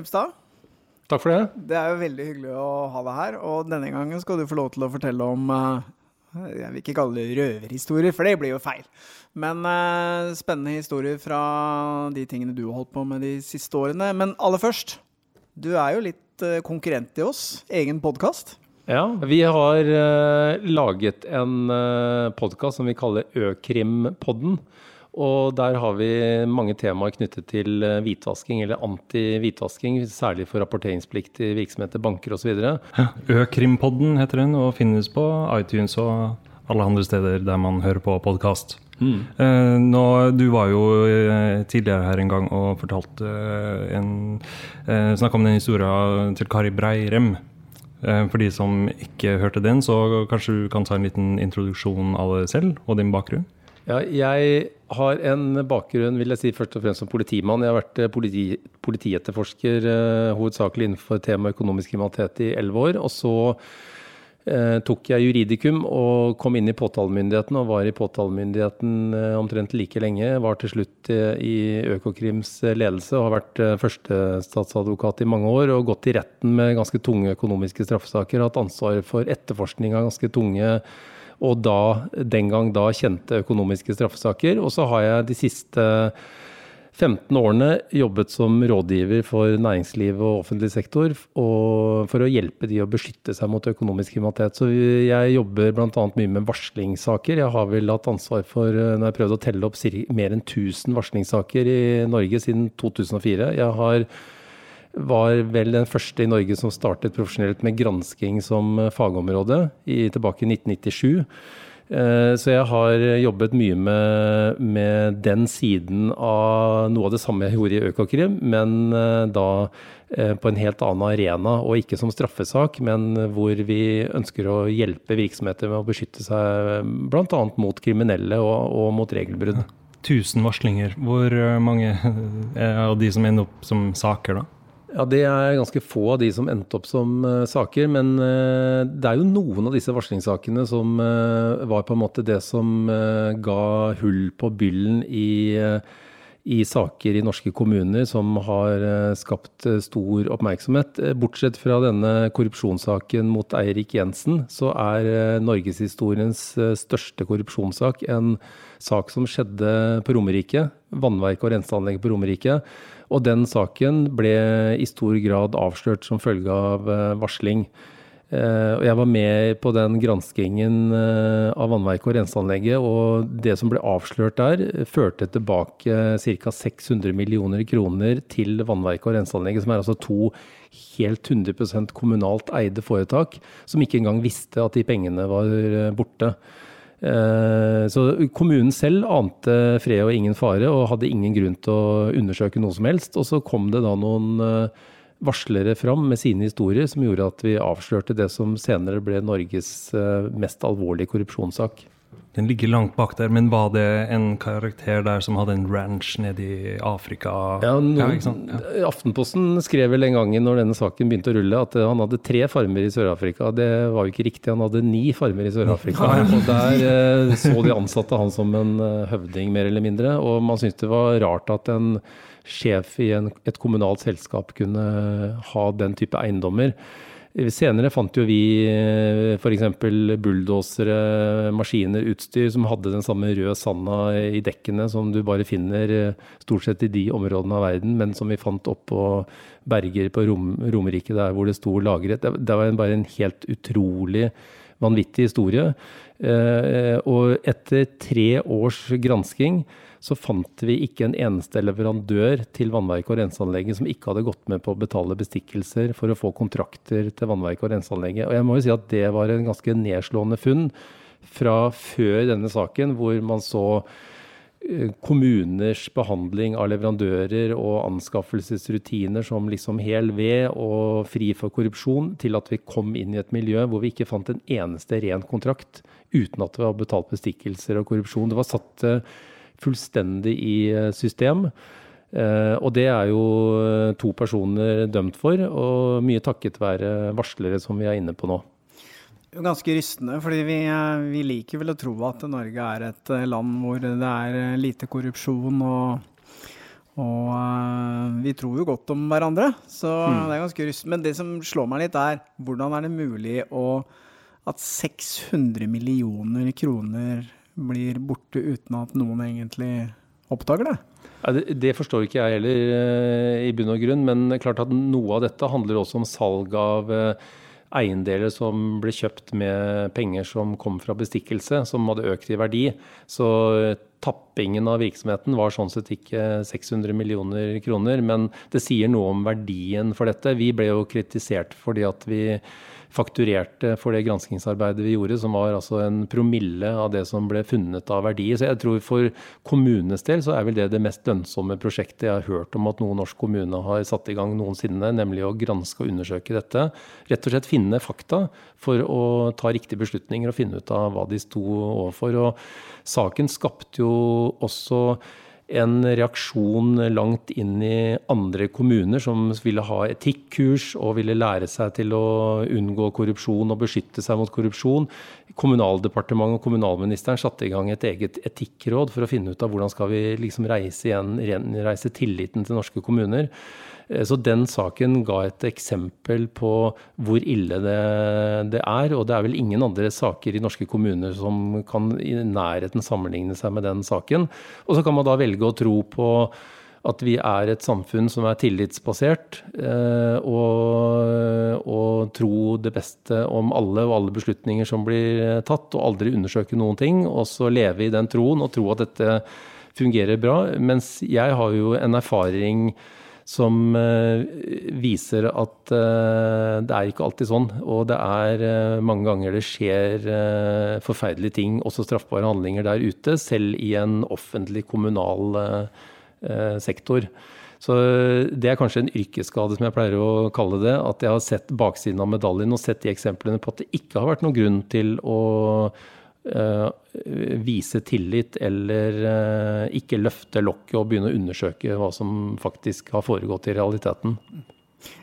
Grimstad. Takk for det. Det er jo veldig hyggelig å ha deg her, og denne gangen skal du få lov til å fortelle om eh, Jeg vil ikke kalle det røverhistorier, for det blir jo feil. Men eh, spennende historier fra de tingene du har holdt på med de siste årene. Men aller først, du er jo litt eh, konkurrent til oss. Egen podkast. Ja, vi har laget en podkast som vi kaller Økrimpodden. Og der har vi mange temaer knyttet til eh, hvitvasking eller anti-hvitvasking, særlig for rapporteringsplikt i virksomheter, banker osv. Økrimpodden heter den, og finnes på iTunes og alle andre steder der man hører på podkast. Mm. nå- du var jo eh, tidligere her en gang og fortalte eh, en eh, Snakka om den historien til Kari Breirem. Eh, for de som ikke hørte den, så kanskje du kan ta en liten introduksjon av deg selv og din bakgrunn? Ja, jeg har en bakgrunn vil jeg si, først og fremst som politimann. Jeg har vært eh, politi, politietterforsker eh, hovedsakelig innenfor tema økonomisk kriminalitet i elleve år. Og så eh, tok jeg juridikum og kom inn i påtalemyndigheten og var i påtalemyndigheten eh, omtrent like lenge. Var til slutt eh, i Økokrims eh, ledelse og har vært førstestatsadvokat i mange år og gått i retten med ganske tunge økonomiske straffesaker. Hatt ansvar for etterforskning av ganske tunge og da, den gang da kjente økonomiske straffesaker. Og så har jeg de siste 15 årene jobbet som rådgiver for næringsliv og offentlig sektor og for å hjelpe de å beskytte seg mot økonomisk kriminalitet. Så jeg jobber bl.a. mye med varslingssaker. Jeg har vel hatt ansvar for, når jeg prøvd å telle opp, mer enn 1000 varslingssaker i Norge siden 2004. Jeg har var vel den første i Norge som startet profesjonelt med gransking som eh, fagområde i, tilbake i 1997. Eh, Så jeg har jobbet mye med, med den siden av noe av det samme jeg gjorde i Økokrim, men eh, da på en helt annen arena, og ikke som straffesak, men hvor vi ønsker å hjelpe virksomheter med å beskytte seg bl.a. mot kriminelle og, og mot regelbrudd. 1000 varslinger. Hvor mange av de som ender opp som saker, da? Ja, Det er ganske få av de som endte opp som uh, saker. Men uh, det er jo noen av disse varslingssakene som uh, var på en måte det som ga hull på byllen i, i saker i norske kommuner som har skapt stor oppmerksomhet. Bortsett fra denne korrupsjonssaken mot Eirik Jensen, så er norgeshistoriens største korrupsjonssak en sak som skjedde på Romerike. Vannverk og renseanlegget på Romerike. Og den saken ble i stor grad avslørt som følge av eh, varsling. Eh, og jeg var med på den granskingen eh, av vannverket og renseanlegget, og det som ble avslørt der, førte tilbake ca. 600 millioner kroner til vannverket og renseanlegget, som er altså to helt 100% kommunalt eide foretak, som ikke engang visste at de pengene var borte. Eh, Så kommunen selv ante fred og ingen fare, og hadde ingen grunn til å undersøke noe som helst. Og så kom det da noen eh, varslere fram med sine historier som gjorde at vi avslørte det som senere ble Norges eh, mest alvorlige korrupsjonssak. Den ligger langt bak der, men var det en karakter der som hadde en ranch nede i Afrika? Ja, noen, ja. Ja. Aftenposten skrev vel den gangen når denne saken begynte å rulle, at eh, han hadde tre farmer i Sør-Afrika. Det var jo ikke riktig, han hadde ni farmer i Sør-Afrika. Og der eh, så de ansatte han som en eh, høvding, mer eller mindre. Og man syntes det var rart at en sjef i en, et kommunalt selskap kunne ha den type eiendommer. Senere fant jo vi f.eks. bulldosere, maskiner, utstyr som hadde den samme røde sanda i dekkene som du bare finner eh, stort sett i de områdene av verden, men som vi fant oppå berger på Rom, Romerike der hvor det sto lagret. Det, det var bare en helt utrolig vanvittig historie. Eh, og etter tre års gransking så fant vi ikke en eneste leverandør til vannverket og renseanlegget som ikke hadde gått med på å betale bestikkelser for å få kontrakter til vannverket og renseanlegget. Og jeg må jo si at det var en ganske nedslående funn fra før denne saken, hvor man så eh, kommuners behandling av leverandører og anskaffelsesrutiner som liksom hel ved og fri for korrupsjon, til at vi kom inn i et miljø hvor vi ikke fant en eneste ren kontrakt uten at vi har betalt bestikkelser og korrupsjon. Det var satt eh, fullstendig i eh, system. Eh, og det er jo eh, to personer dømt for, og mye takket være varslere som vi er inne på nå. Ganske rystende, fordi vi, vi, liker vel å tro at Norge er et land hvor det er lite korrupsjon. og, og vi tror jo godt om hverandre, så mm. det er ganske rystende. Men det som slår meg litt, er hvordan er det mulig å, at 600 millioner kroner blir borte uten at noen egentlig oppdager det? Det, forstår ikke jeg heller eh, i bunn og grunn, men klart at noe av dette handler også om salg av eh, eiendeler som ble kjøpt med penger som kom fra bestikkelse, som hadde økt i verdi. Så eh, tappingen av virksomheten var sånn sett ikke 600 millioner kroner, men det sier noe om verdien for dette. Vi ble jo kritisert fordi at vi fakturerte for det granskingsarbeidet vi gjorde, som var altså en promille av det som ble funnet av verdi. Så jeg tror for kommunenes del så er vel det det mest lønnsomme prosjektet jeg har hørt om at noen norsk kommune har satt i gang noensinne, nemlig å granske og undersøke dette. Rett og slett finne fakta for å ta riktige beslutninger og finne ut av hva de sto overfor. Og saken skapte jo også en reaksjon langt inn i andre kommuner som ville ha etikkurs og ville lære seg til å unngå korrupsjon og beskytte seg mot korrupsjon. Kommunaldepartementet og kommunalministeren satte i gang et eget etikkråd for å finne ut av hvordan skal vi liksom reise igjen, reise tilliten til norske kommuner. Eh, så den saken ga et eksempel på hvor ille det, det, er. Og det er vel ingen andre saker i norske kommuner som kan i nærheten sammenligne seg med den saken. Og så kan man da velge å tro på at vi er et samfunn som er tillitsbasert, eh, og, og, tro det beste om alle og alle beslutninger som blir tatt, og aldri undersøke noen ting. Og så leve i den troen og tro at dette fungerer bra. Mens jeg har jo en erfaring som eh, viser at eh, det er ikke alltid sånn. Og det er eh, mange ganger det skjer forferdelige ting, også straffbare handlinger der ute, selv i en offentlig kommunal sektor. Så det er kanskje en yrkesskade, som jeg pleier å kalle det. At jeg har sett baksiden av medaljen og sett de eksemplene på at det ikke har vært noen grunn til å vise tillit eller eh, ikke løfte lokket og begynne å undersøke hva som faktisk har foregått i realiteten.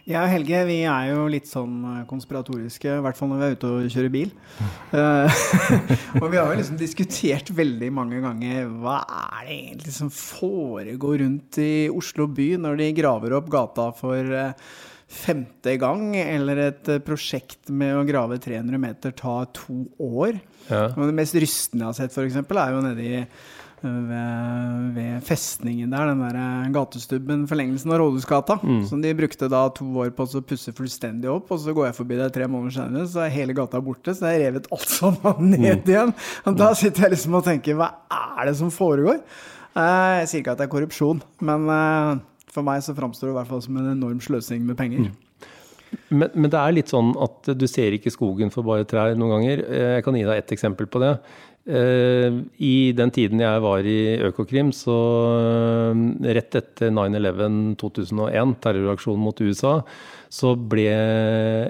Jeg og Helge vi er jo litt sånn eh, konspiratoriske, i hvert fall når vi er ute og kjører bil. Og vi har jo liksom diskutert veldig mange ganger hva er det egentlig som foregår rundt i Oslo by når de graver opp gata for femte gang, eller et eh, prosjekt med å grave 300 meter tar to år. Ja. Og det mest rystende jeg har sett, f.eks., er jo nedi eh, ved, ved, festningen der, den der eh, gatestubben, forlengelsen av Rådhusgata. Mm. Som de brukte da to år på å pusse fullstendig opp, og så går jeg forbi der tre måneder senere, så er hele gata borte. Så jeg revet alt sammen ned mm. igjen. Og da sitter jeg liksom og tenker, hva er det som foregår? Jeg sier ikke at det er korrupsjon, men for meg så framstår det i hvert fall som en enorm sløsing med penger. Mm. Men, men, det er litt sånn at du ser ikke skogen for bare trær noen ganger. Eh, jeg kan gi deg ett eksempel på det. Eh, I den tiden jeg var i Økokrim, så eh, rett etter 9-11 2001, terroraksjonen mot USA, så ble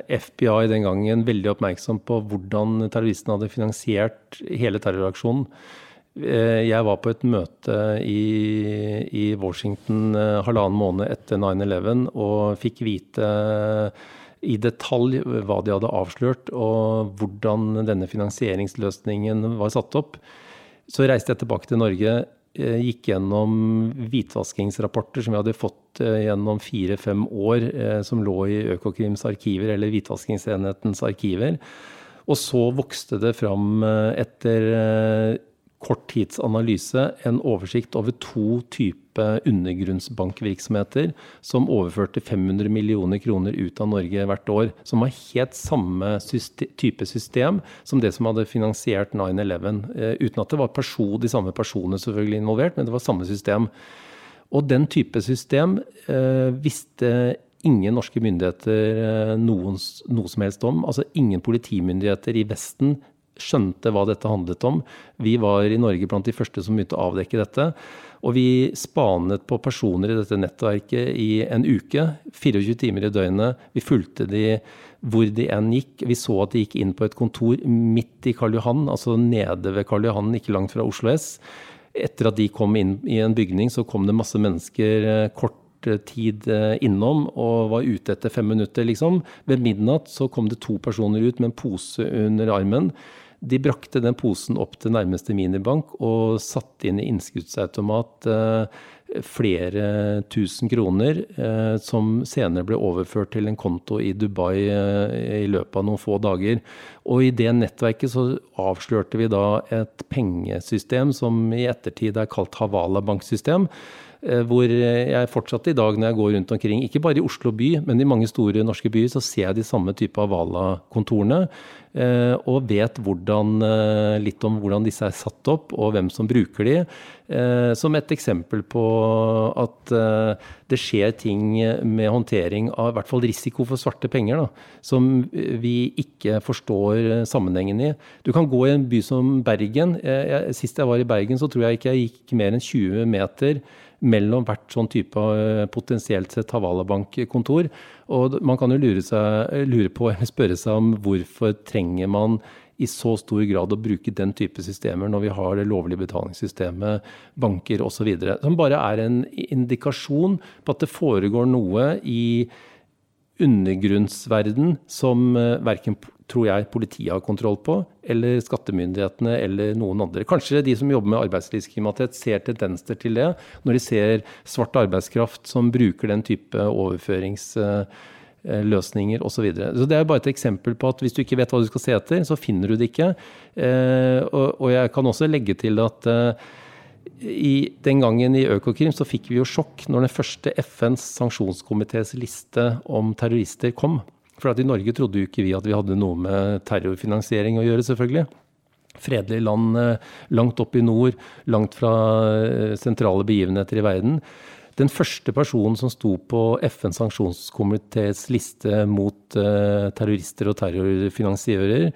FBI den gangen veldig oppmerksom på hvordan terroristene hadde finansiert hele terroraksjonen. Eh, jeg var på et møte i, i Washington eh, halvannen måned etter 9-11 og fikk vite eh, i detalj hva de hadde avslørt og hvordan denne finansieringsløsningen var satt opp. Så reiste jeg tilbake til Norge gikk gjennom hvitvaskingsrapporter som vi hadde fått gjennom fire-fem år, som lå i Økokrims arkiver, eller hvitvaskingsenhetens arkiver. Og så vokste det fram etter kort tids en oversikt over to typer undergrunnsbankvirksomheter som overførte 500 millioner kroner ut av Norge hvert år. Som var helt samme system, type system som det som hadde finansiert 9-11. Eh, uten at det var person, de samme personene selvfølgelig involvert, men det var samme system. Og den type system eh, visste ingen norske myndigheter eh, noen, noe som helst om. Altså ingen politimyndigheter i Vesten skjønte hva dette handlet om. Vi var i Norge blant de første som begynte å avdekke dette. Og vi spanet på personer i dette nettverket i en uke. 24 timer i døgnet. Vi fulgte de hvor de enn gikk. Vi så at de gikk inn på et kontor midt i Karl Johan, altså nede ved Karl Johan, ikke langt fra Oslo S. Etter at de kom inn i en bygning, så kom det masse mennesker eh, kort tid eh, innom og var ute etter fem minutter, liksom. Ved midnatt så kom det to personer ut med en pose under armen. De brakte den posen opp til nærmeste minibank og satte inn i innskuddsautomat eh, flere tusen kroner, eh, som senere ble overført til en konto i Dubai eh, i løpet av noen få dager. Og i det nettverket så avslørte vi da et pengesystem som i ettertid er kalt Havala-banksystem hvor jeg fortsatt i dag når jeg går rundt omkring, ikke bare i Oslo by, men i mange store norske byer, så ser jeg de samme type Avala-kontorene. Eh, og vet hvordan, eh, litt om hvordan disse er satt opp, og hvem som bruker de. Som et eksempel på at det skjer ting med håndtering av i hvert fall risiko for svarte penger, da, som vi ikke forstår sammenhengen i. Du kan gå i en by som Bergen. Sist jeg var i Bergen, så tror jeg ikke jeg gikk mer enn 20 meter mellom hvert sånn type eh, potensielt sett Havala-bankkontor. Og man kan jo lure, seg, lure på eller spørre seg om hvorfor trenger man i så stor grad å bruke den type systemer når vi har det lovlige betalingssystemet, banker osv. Som bare er en indikasjon på at det foregår noe i undergrunnsverden som eh, verken tror jeg politiet har kontroll på, eller skattemyndighetene eller noen andre. Kanskje de som jobber med arbeidslivskriminalitet ser tendenser til det, når de ser svart arbeidskraft som bruker den type overføringsløsninger osv. Så, videre. så det er bare et eksempel på at hvis du ikke vet hva du skal se etter, så finner du det ikke. Eh, og jeg kan også legge til at eh, i, den gangen i Økokrim så fikk vi jo sjokk når den første FNs sanksjonskomités liste om terrorister kom. For i Norge trodde jo ikke vi at vi hadde noe med terrorfinansiering å gjøre, selvfølgelig. Fredelig land eh, langt opp i nord, langt fra eh, sentrale begivenheter i verden. Den første personen som sto på FNs sanksjonskomités liste mot uh, terrorister og terrorfinansiører,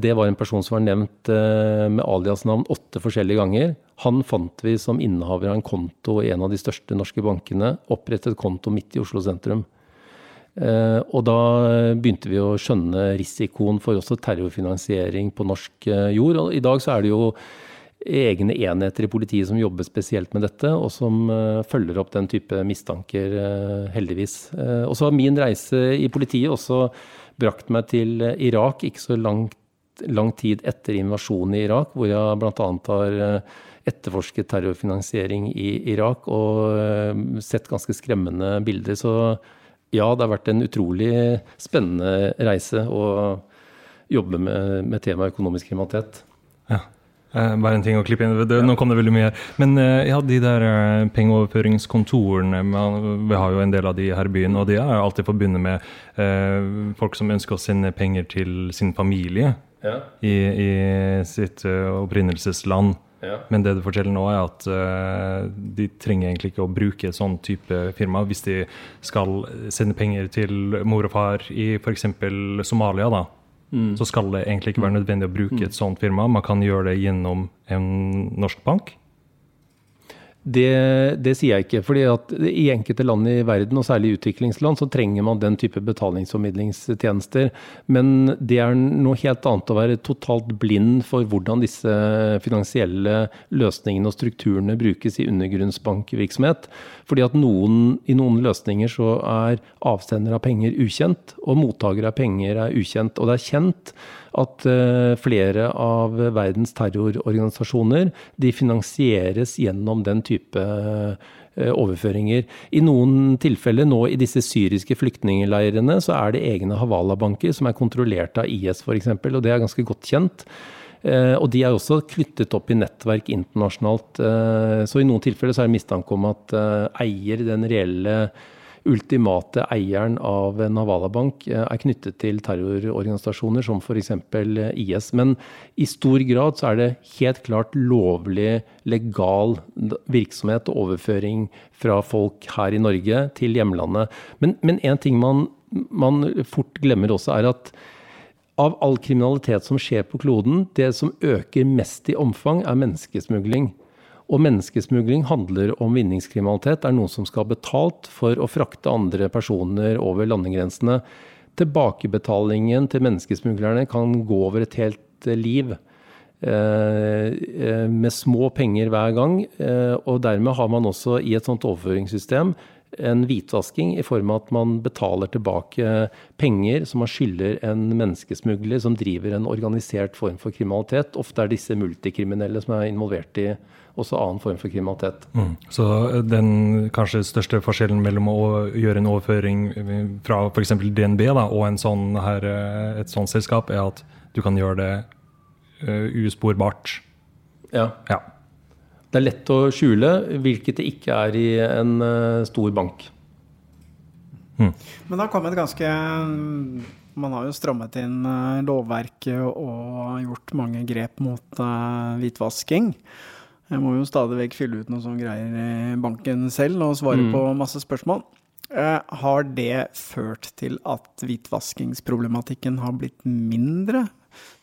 det var en person som var nevnt med aliasnavn åtte forskjellige ganger. Han fant vi som innehaver av en konto i en av de største norske bankene. Opprettet konto midt i Oslo sentrum. Eh, og da begynte vi å skjønne risikoen for også terrorfinansiering på norsk eh, jord. Og i dag så er det jo egne enheter i politiet som jobber spesielt med dette, og som eh, følger opp den type mistanker, heldigvis. Og så har min reise i politiet også brakt meg til Irak ikke så langt, lang tid etter invasjonen i Irak, hvor jeg bl.a. har etterforsket terrorfinansiering i Irak og sett ganske skremmende bilder. Så ja, det har vært en utrolig spennende reise å jobbe med, med temaet økonomisk kriminalitet. Ja. Eh, bare en ting å klippe inn. Det, nå kom det veldig mye. Men eh, ja, de der eh, pengeoverføringskontorene Vi har jo en del av de her i byen, og de er alltid forbundet med eh, folk som ønsker å sende penger til sin familie ja. i, i, sitt opprinnelsesland. Ja. Men det du forteller nå, er at uh, de trenger egentlig ikke å bruke et sånn type firma hvis de skal sende penger til mor og far i f.eks. Somalia. da. Mm. Så skal det egentlig ikke være nødvendig å bruke mm. et sånt firma. Man kan gjøre det gjennom en norsk bank. Det, det, sier jeg ikke. fordi at I enkelte land i verden, og særlig utviklingsland, så trenger man den type betalingsformidlingstjenester. Men det er noe helt annet å være totalt blind for hvordan disse finansielle løsningene og strukturene brukes i undergrunnsbankvirksomhet. Fordi at noen, i noen løsninger så er avsender av penger ukjent, og mottaker av penger er ukjent. Og det er kjent at eh, flere av verdens terrororganisasjoner de finansieres gjennom den type eh, overføringer. I noen tilfeller nå i disse syriske flyktningleirene så er det egne Havala-banker som er kontrollert av IS f.eks., og det er ganske godt kjent. Eh, og de er også knyttet opp i nettverk internasjonalt. Så i noen tilfeller så er det mistanke om at eier, den reelle ultimate eieren av Navala Bank er knyttet til terrororganisasjoner som f.eks. IS. Men i stor grad så er det helt klart lovlig, legal virksomhet og overføring fra folk her i Norge til hjemlandet. Men en ting man, man fort glemmer også, er at av all kriminalitet som skjer på kloden, det som øker mest i omfang, er menneskesmugling. Og menneskesmugling handler om vinningskriminalitet. Det er noen som skal ha betalt for å frakte andre personer over landegrensene. Tilbakebetalingen til menneskesmuglerne kan gå over et helt liv. Eh, eh, med små penger hver gang. Eh, og dermed har man også i et sånt overføringssystem en hvitvasking i form av at man betaler tilbake penger som man skylder en menneskesmugler som driver en organisert form for kriminalitet. Ofte er disse multikriminelle som er involvert i også annen form for kriminalitet. Mm. Så den kanskje største forskjellen mellom å gjøre en overføring fra f.eks. DNB da, og sånn her, et sånt selskap, er at du kan gjøre det uh, usporbart. Ja. ja. Det er lett å skjule, hvilket det ikke er i en uh, stor bank. Mm. Men det har kommet ganske Man har jo strammet inn lovverket og gjort mange grep mot uh, hvitvasking. Jeg må jo stadig vekk fylle ut noen sånne greier i banken selv og svare mm. på masse spørsmål. har det ført til at hvitvaskingsproblematikken har blitt mindre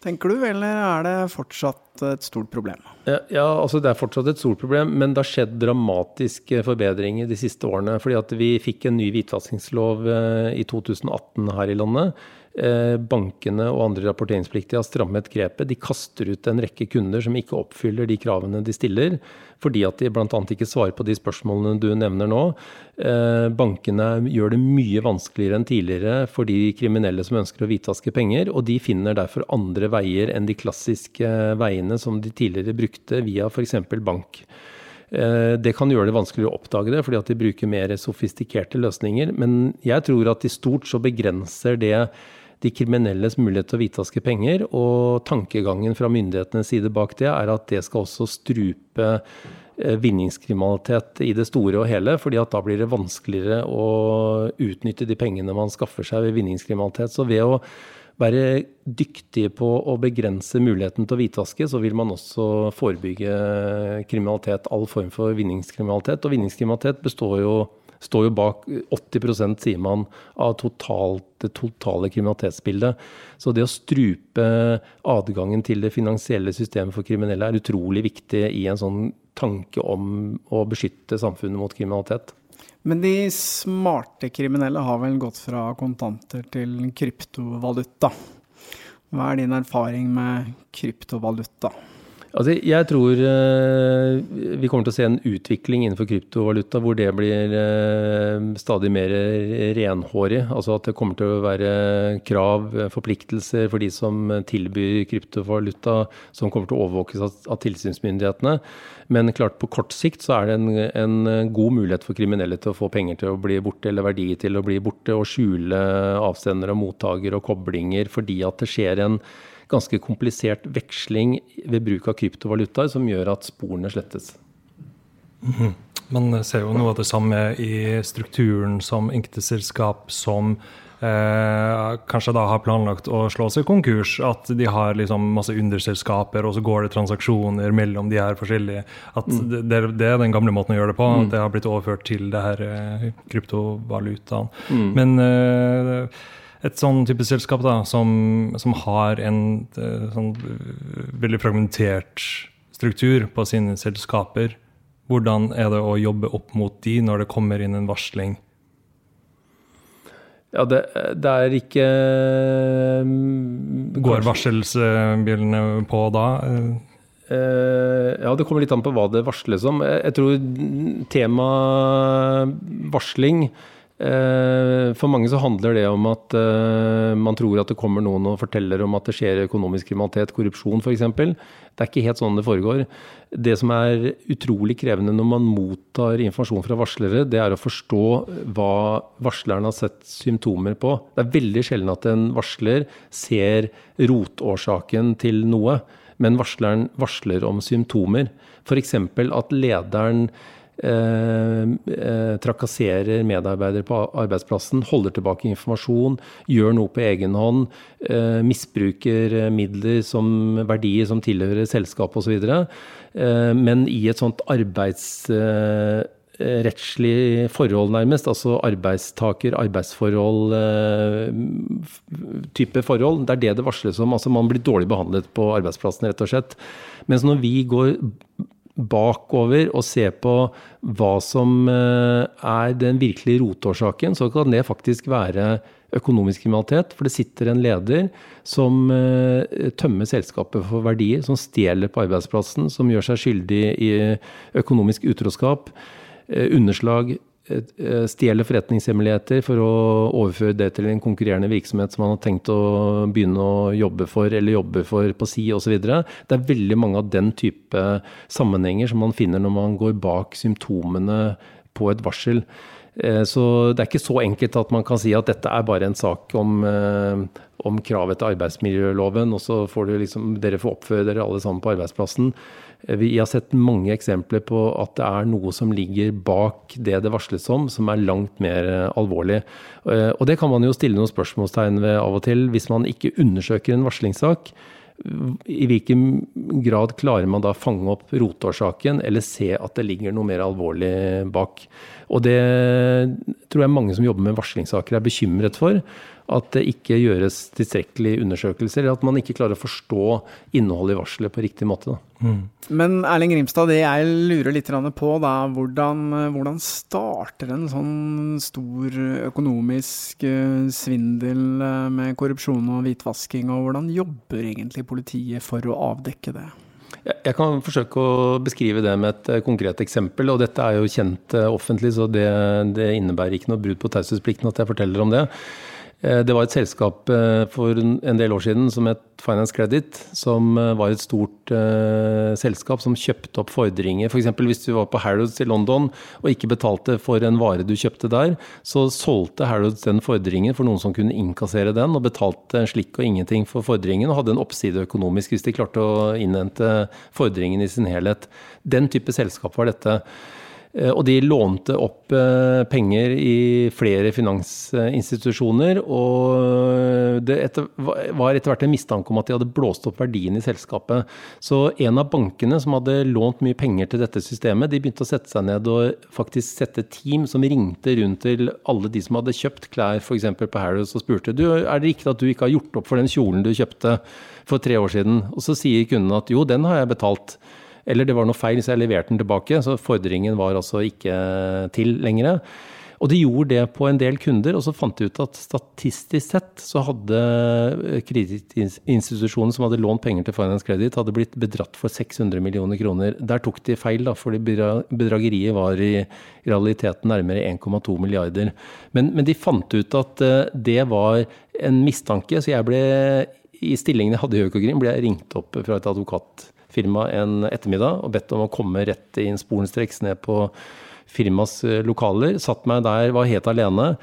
tenker du, eller er det fortsatt et stort problem? Ja, altså Det er fortsatt et stort problem, men det har skjedd dramatiske forbedringer de siste årene. fordi at Vi fikk en ny hvitvaskingslov eh, i 2018 her i landet. Eh, bankene og andre rapporteringspliktige har strammet grepet. De kaster ut en rekke kunder som ikke oppfyller de kravene de stiller, fordi at de bl.a. ikke svarer på de spørsmålene du nevner nå. Eh, bankene gjør det mye vanskeligere enn tidligere for de kriminelle som ønsker å hvitvaske penger, og de finner derfor andre veier enn de klassiske veiene som de tidligere brukte via f.eks. bank. Eh, det kan gjøre det vanskeligere å oppdage det, fordi at de bruker mer sofistikerte løsninger. Men jeg tror at i stort så begrenser det de kriminelles mulighet til å hvitvaske penger. Og tankegangen fra myndighetenes side bak det er at det skal også strupe eh, vinningskriminalitet i det store og hele, fordi at da blir det vanskeligere å utnytte de pengene man skaffer seg ved vinningskriminalitet. Så ved å være dyktige på å begrense muligheten til å hvitvaske, så vil man også forebygge kriminalitet, all form for vinningskriminalitet. Og vinningskriminalitet består jo står jo bak 80 sier man, av totalt, det totale kriminalitetsbildet. Så det å strupe adgangen til det finansielle systemet for kriminelle er utrolig viktig i en sånn tanke om å beskytte samfunnet mot kriminalitet. Men de smarte kriminelle har vel gått fra kontanter til kryptovaluta. Hva er din erfaring med kryptovaluta? Altså, jeg tror uh, vi kommer til å se en utvikling innenfor kryptovaluta hvor det blir uh, stadig mer renhårig. Altså at det kommer til å være krav, forpliktelser for de som tilbyr kryptovaluta, som kommer til å overvåkes av tilsynsmyndighetene. Men klart på kort sikt så er det en, en, god mulighet for kriminelle til å få penger til å bli borte, eller verdier til å bli borte, og skjule avsender og mottaker og koblinger fordi at det skjer en ganske komplisert veksling ved bruk av kryptovalutaer som gjør at sporene slettes. Mm. Man ser jo noe av det samme i strukturen som enkeltselskap som eh, kanskje da har planlagt å slå seg konkurs. At de har liksom masse underselskaper, og så går det transaksjoner mellom de her forskjellige. At mm. det, det, er den gamle måten å gjøre det på. Mm. At det har blitt overført til det her eh, kryptovalutaen. Mm. Men eh, et sånn type selskap da, som, som har en eh, sånn eh, veldig fragmentert struktur på sine selskaper, hvordan er det å jobbe opp mot de når det kommer inn en varsling? Ja, det, det er ikke um, Går varselsbjellene på da? Uh, ja, det kommer litt an på hva det varsles om. Jeg tror tema varsling Eh, For mange så handler det om at eh, man tror at det kommer noen og forteller om at det skjer økonomisk kriminalitet, korrupsjon f.eks. Det er ikke helt sånn det foregår. Det som er utrolig krevende når man mottar informasjon fra varslere, det er å forstå hva varsleren har sett symptomer på. Det er veldig sjelden at en varsler ser rotårsaken til noe, men varsleren varsler om symptomer. F.eks. at lederen eh, eh, trakasserer medarbeidere på arbeidsplassen, holder tilbake informasjon, gjør noe på egen hånd, eh, misbruker eh, midler som verdier som tilhører selskapet osv. Eh, men i et sånt arbeidsrettslig forhold, nærmest, altså arbeidstaker-arbeidsforhold type forhold. Det er det det varsles om. Altså man blir dårlig behandlet på arbeidsplassen, rett og slett. Mens når vi går bakover og se på hva som eh, er den virkelige rotårsaken, så kan det faktisk være økonomisk kriminalitet. For det sitter en leder som eh, tømmer selskapet for verdier, som stjeler på arbeidsplassen, som gjør seg skyldig i økonomisk utroskap, eh, underslag, stjeler forretningshemmeligheter for å overføre det til en konkurrerende virksomhet som man har tenkt å begynne å jobbe for, eller jobbe for på si osv. Det er veldig mange av den type sammenhenger som man finner når man går bak symptomene på et varsel. Eh, Så det er ikke så enkelt at man kan si at dette er bare en sak om, eh, om kravet til arbeidsmiljøloven, og så får liksom, dere får oppføre dere alle sammen på arbeidsplassen. Eh, Vi har sett mange eksempler på at det er noe som ligger bak det det varsles om, som er langt mer alvorlig. Og det kan man jo stille noen spørsmålstegn ved av og til, hvis man ikke undersøker en varslingssak. I hvilken grad klarer man da fange opp rotårsaken, eller se at det ligger noe mer alvorlig bak? Og det tror jeg mange som jobber med varslingssaker er bekymret for. At det ikke gjøres tilstrekkelige undersøkelser, eller at man ikke klarer å forstå innholdet i varselet på riktig måte. Da. Men Erling Grimstad, det jeg lurer litt på, da, hvordan, hvordan starter en sånn stor økonomisk eh, svindel eh, med korrupsjon og hvitvasking, og hvordan jobber egentlig politiet for å avdekke det? Jeg kan forsøke å beskrive det med et eh, konkret eksempel. og Dette er jo kjent offentlig, så det, det innebærer ikke noe brudd på taushetsplikten at jeg forteller om det. Eh, Det var et selskap eh, for en del år siden som het Finance Credit, som eh, var et stort selskap som kjøpte opp fordringer. F.eks. hvis du var på Harrods i London og ikke betalte for en vare du kjøpte der, så solgte Harrods den fordringen for noen som kunne innkassere den, og betalte en slikk og ingenting for fordringen, og hadde en oppside økonomisk hvis de klarte å innhente fordringen i sin helhet. Den type selskap var dette. Eh, Og de lånte opp eh, penger i flere finansinstitusjoner. Og det etter, var etter hvert en mistanke om at de hadde blåst opp verdien i selskapet. Så en av bankene som hadde lånt mye penger til dette systemet, de begynte å sette seg ned og faktisk sette team som ringte rundt til alle de som hadde kjøpt klær f.eks. på Harrods og spurte du, er det riktig at du ikke har gjort opp for den kjolen du kjøpte for tre år siden. Og så sier kunden at jo, den har jeg betalt. Eller det var noe feil, så jeg leverte den tilbake. Så fordringen var altså ikke til lenger. Og de gjorde det på en del kunder, og så fant de ut at statistisk sett så hadde kredittinstitusjonen som hadde lånt penger til Finance Credit, hadde blitt bedratt for 600 millioner kroner. Der tok de feil, da, fordi bedrageriet var i realiteten nærmere 1,2 milliarder. Men, men de fant ut at eh, det var en mistanke, så jeg ble i stillingen jeg hadde i Økokrim, ble jeg ringt opp fra et advokatfirma en ettermiddag og bedt om å komme rett inn sporenstreks ned på firmas eh, lokaler. Satt meg der, var helt alene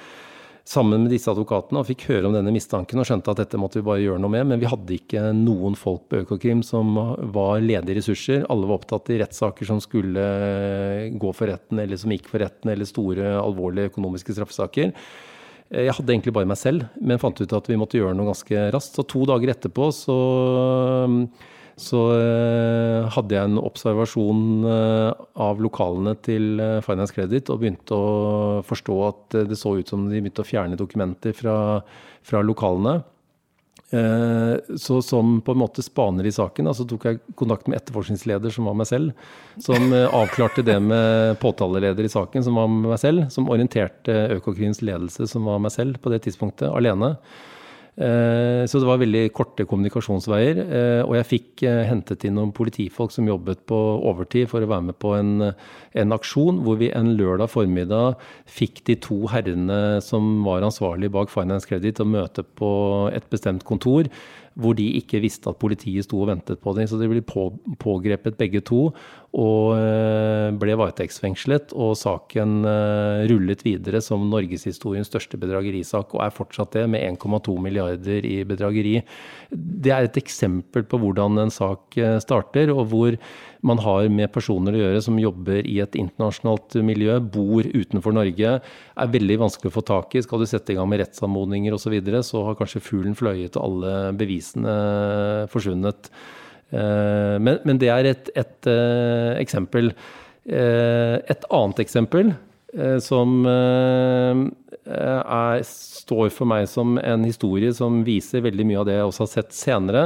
sammen med disse advokatene og fikk høre om denne mistanken og skjønte at dette måtte vi bare gjøre noe med. Men vi hadde ikke noen folk på Økokrim som var ledige ressurser. Alle var opptatt i rettssaker som skulle gå for retten, eller som gikk for retten, eller store, alvorlige økonomiske straffesaker. Jeg hadde egentlig bare meg selv, men fant ut at vi måtte gjøre noe ganske raskt. Så to dager etterpå så, så eh, hadde jeg en observasjon eh, av lokalene til eh, Finance Credit og begynte å forstå at det så ut som de begynte å fjerne dokumenter fra, fra lokalene. Så som på en måte spaner i saken, altså så tok jeg kontakt med etterforskningsleder, som var meg selv. Som avklarte det med påtaleleder i saken, som var meg selv. Som orienterte Økokrims ledelse, som var meg selv på det tidspunktet, alene. Eh, så det var veldig korte kommunikasjonsveier. eh, Og jeg fikk eh, hentet inn noen politifolk som jobbet på overtid for å være med på en, en aksjon hvor vi en lørdag formiddag fikk de to herrene som var ansvarlige bak Finance Credit, å møte på et bestemt kontor hvor de ikke visste at politiet sto og ventet på dem. Så de ble på, pågrepet begge to og eh, ble varetektsfengslet. Og saken eh, rullet videre som norgeshistoriens største bedragerisak, og er fortsatt det, med 1,2 milliarder i bedrageri. Det er et eksempel på hvordan en sak eh, starter, og hvor man har med personer å gjøre som jobber i et internasjonalt miljø, bor utenfor Norge, er veldig vanskelig å få tak i. Skal du sette i gang med rettsanmodninger osv., så, videre, så har kanskje fuglen fløyet og alle bevisene forsvunnet. Eh, men, men det er et, et uh, eksempel. Uh, et annet eksempel som er, står for meg som en historie som viser veldig mye av det jeg også har sett senere,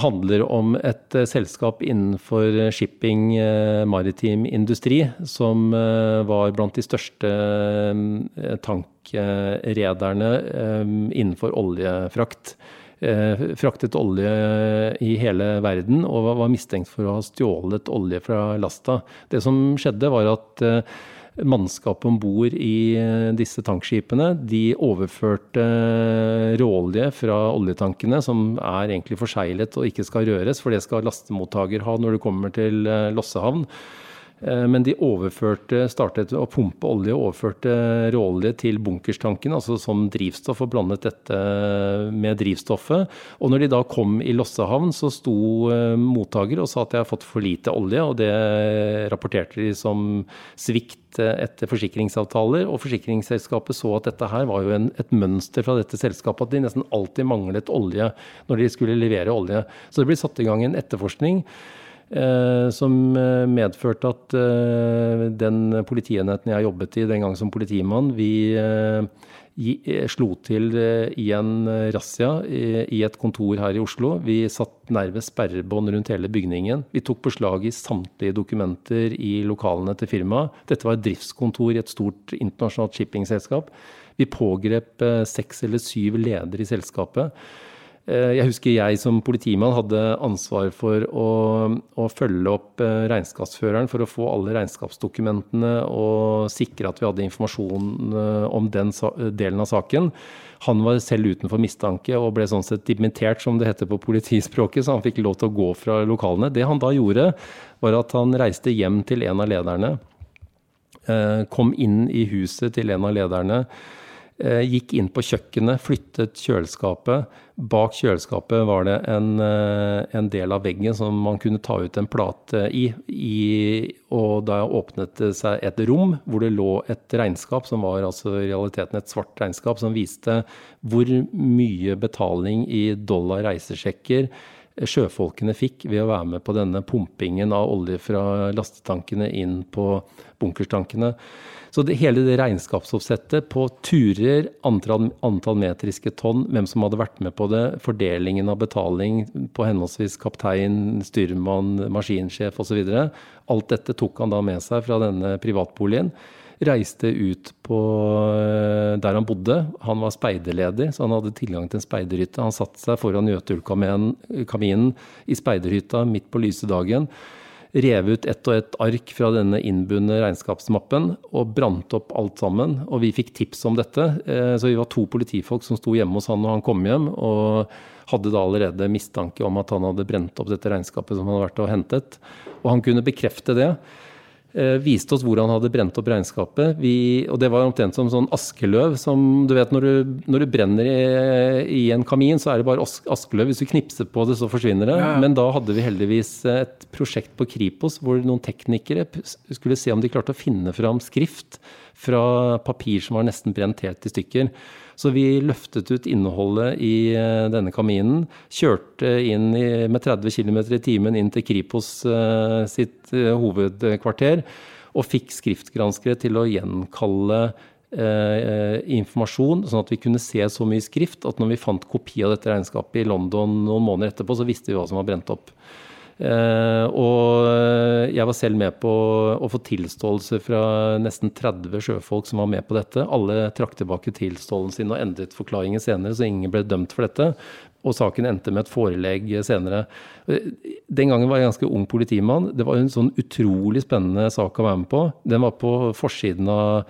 handler om et selskap innenfor shipping, maritim industri, som var blant de største tankrederne innenfor oljefrakt. Fraktet olje i hele verden og var mistenkt for å ha stjålet olje fra lasta. Det som skjedde, var at mannskapet om bord i disse tankskipene de overførte råolje fra oljetankene, som er egentlig forseglet og ikke skal røres, for det skal lastemottaker ha når du kommer til Lossehavn. Men de overførte, startet å pumpe olje og overførte råolje til bunkerstanken, altså som drivstoff, og blandet dette med drivstoffet. Og når de da kom i Lossehavn, så sto mottaker og sa at de har fått for lite olje, og det rapporterte de som svikt etter forsikringsavtaler. Og forsikringsselskapet så at dette her var jo en, et mønster fra dette selskapet, at de nesten alltid manglet olje når de skulle levere olje. Så det ble satt i gang en etterforskning. Eh, som medførte at eh, den politienheten jeg jobbet i den gang som politimann, vi eh, slo til i en razzia i et kontor her i Oslo. Vi satt nærmest sperrebånd rundt hele bygningen. Vi tok beslag i samtlige dokumenter i lokalene til firmaet. Dette var et driftskontor i et stort internasjonalt shippingselskap. Vi pågrep seks eller syv ledere i selskapet. Jeg husker jeg som politimann hadde ansvar for å, å, følge opp regnskapsføreren for å få alle regnskapsdokumentene og sikre at vi hadde informasjon om den delen av saken. Han var selv utenfor mistanke og ble sånn sett dimittert, som det heter på politispråket, så han fikk lov til å gå fra lokalene. Det han da gjorde, var at han reiste hjem til en av lederne. Kom inn i huset til en av lederne gikk inn på kjøkkenet, flyttet kjøleskapet. Bak kjøleskapet var det en, en, del av veggen som man kunne ta ut en plate i, i. Og da åpnet det seg et rom hvor det lå et regnskap, som var altså i realiteten et svart regnskap, som viste hvor mye betaling i dollar reisesjekker sjøfolkene fikk ved å være med på denne pumpingen av olje fra lastetankene inn på bunkerstankene. Så det, hele det regnskapsoppsettet på turer, antall, antall, metriske tonn, hvem som hadde vært med på det, fordelingen av betaling på henholdsvis kaptein, styrmann, maskinsjef osv. Alt dette tok han da med seg fra denne privatboligen. Reiste ut på der han bodde. Han var speiderleder, så han hadde tilgang til en speiderhytte. Han satte seg foran Jøtulkaminen i speiderhytta midt på lyse dagen rev ut ett og ett ark fra denne innbundne regnskapsmappen og brant opp alt sammen. Og vi fikk tips om dette. Så vi var to politifolk som sto hjemme hos han når han kom hjem, og hadde da allerede mistanke om at han hadde brent opp dette regnskapet som han hadde vært og hentet. Og han kunne bekrefte det. Viste oss hvor han hadde brent opp regnskapet. Vi, og det var omtrent som sånn askeløv. som du vet Når du, når du brenner i, i, en kamin, så er det bare askeløv. Hvis du knipser på det, så forsvinner det. Ja, ja. Men da hadde vi heldigvis et prosjekt på Kripos hvor noen teknikere skulle se om de klarte å finne fram skrift fra papir som var nesten brent helt i stykker. Så vi løftet ut innholdet i denne kaminen, kjørte inn i, med 30 km i timen inn til Kripos uh, sitt uh, hovedkvarter, og fikk skriftgranskere til å gjenkalle Eh, informasjon, sånn at vi kunne se så mye skrift at når vi fant kopi av dette regnskapet i London noen måneder etterpå, så visste vi hva som var brent opp. Eh, og jeg var selv med på å få tilståelse fra nesten 30 sjøfolk som var med på dette. Alle trakk tilbake tilståelsen sin og endret forklaringen senere, så ingen ble dømt for dette. Og saken endte med et forelegg senere. Den gangen var jeg ganske ung politimann. Det var en sånn utrolig spennende sak å være med på. Den var på forsiden av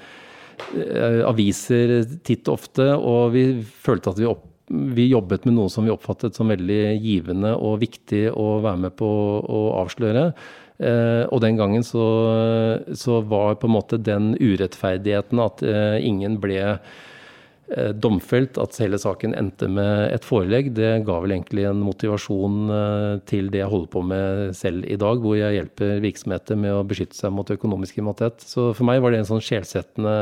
eh, aviser titt og ofte, og vi følte at vi opp vi jobbet med noe som vi oppfattet som veldig givende og viktig å være med på å avsløre. Eh, og den gangen så, så, var på en måte den urettferdigheten at eh, ingen ble eh, domfelt, at hele saken endte med et forelegg, det ga vel egentlig en motivasjon til det jeg holder på med selv i dag, hvor jeg hjelper virksomheter med å beskytte seg mot økonomisk kriminalitet. Så for meg var det en sånn sjelsettende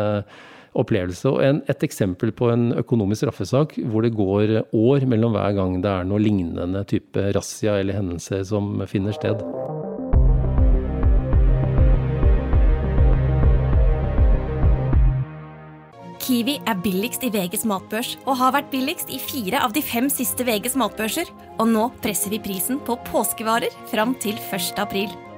opplevelse. Og en, et eksempel på en økonomisk straffesak hvor det går år mellom hver gang det er noe lignende type razzia eller hendelse som finner sted. Kiwi er billigst i VGs matbørs og har vært billigst i fire av de fem siste VGs matbørser. Og nå presser vi prisen på påskevarer fram til 1. april.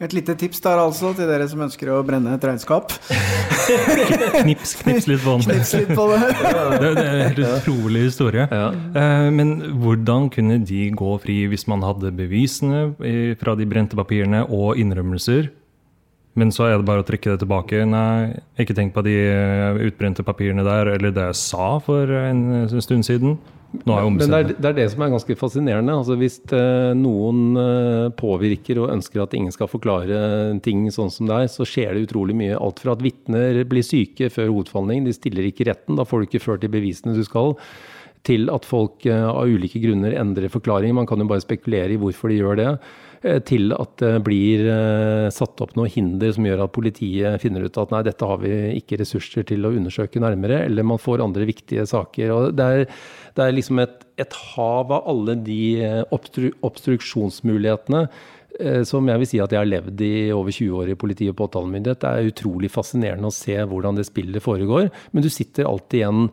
Et lite tips der altså til dere som ønsker å brenne et regnskap. knips, knips litt på den. Knips litt på det. det, det er en helt utrolig historie. Ja. Eh, men hvordan kunne de gå fri hvis man hadde bevisene fra de brente papirene og innrømmelser? Men så er det bare å trekke det tilbake. Nei, ikke tenk på de eh, utbrente papirene der, eller det jeg sa for en stund siden. Men det er, det er, det som er ganske fascinerende. Altså hvis eh, noen eh, påvirker og ønsker at ingen skal forklare ting sånn som det er, så skjer det utrolig mye. Alt fra at vitner blir syke før hovedfallning, de stiller ikke retten, da får du ikke ført de bevisene du skal, til at folk eh, av ulike grunner endrer forklaring. Man kan jo bare spekulere i hvorfor de gjør det. Eh, til at det blir eh, satt opp noe hinder som gjør at politiet finner ut at nei, dette har vi ikke ressurser til å undersøke nærmere, eller man får andre viktige saker. Og det er, det er liksom et, et, hav av alle de eh, obstru, obstruksjonsmulighetene som jeg vil si at jeg har levd i over 20 år i politi og påtalemyndighet. Det er utrolig fascinerende å se hvordan det spillet foregår. Men du sitter alltid igjen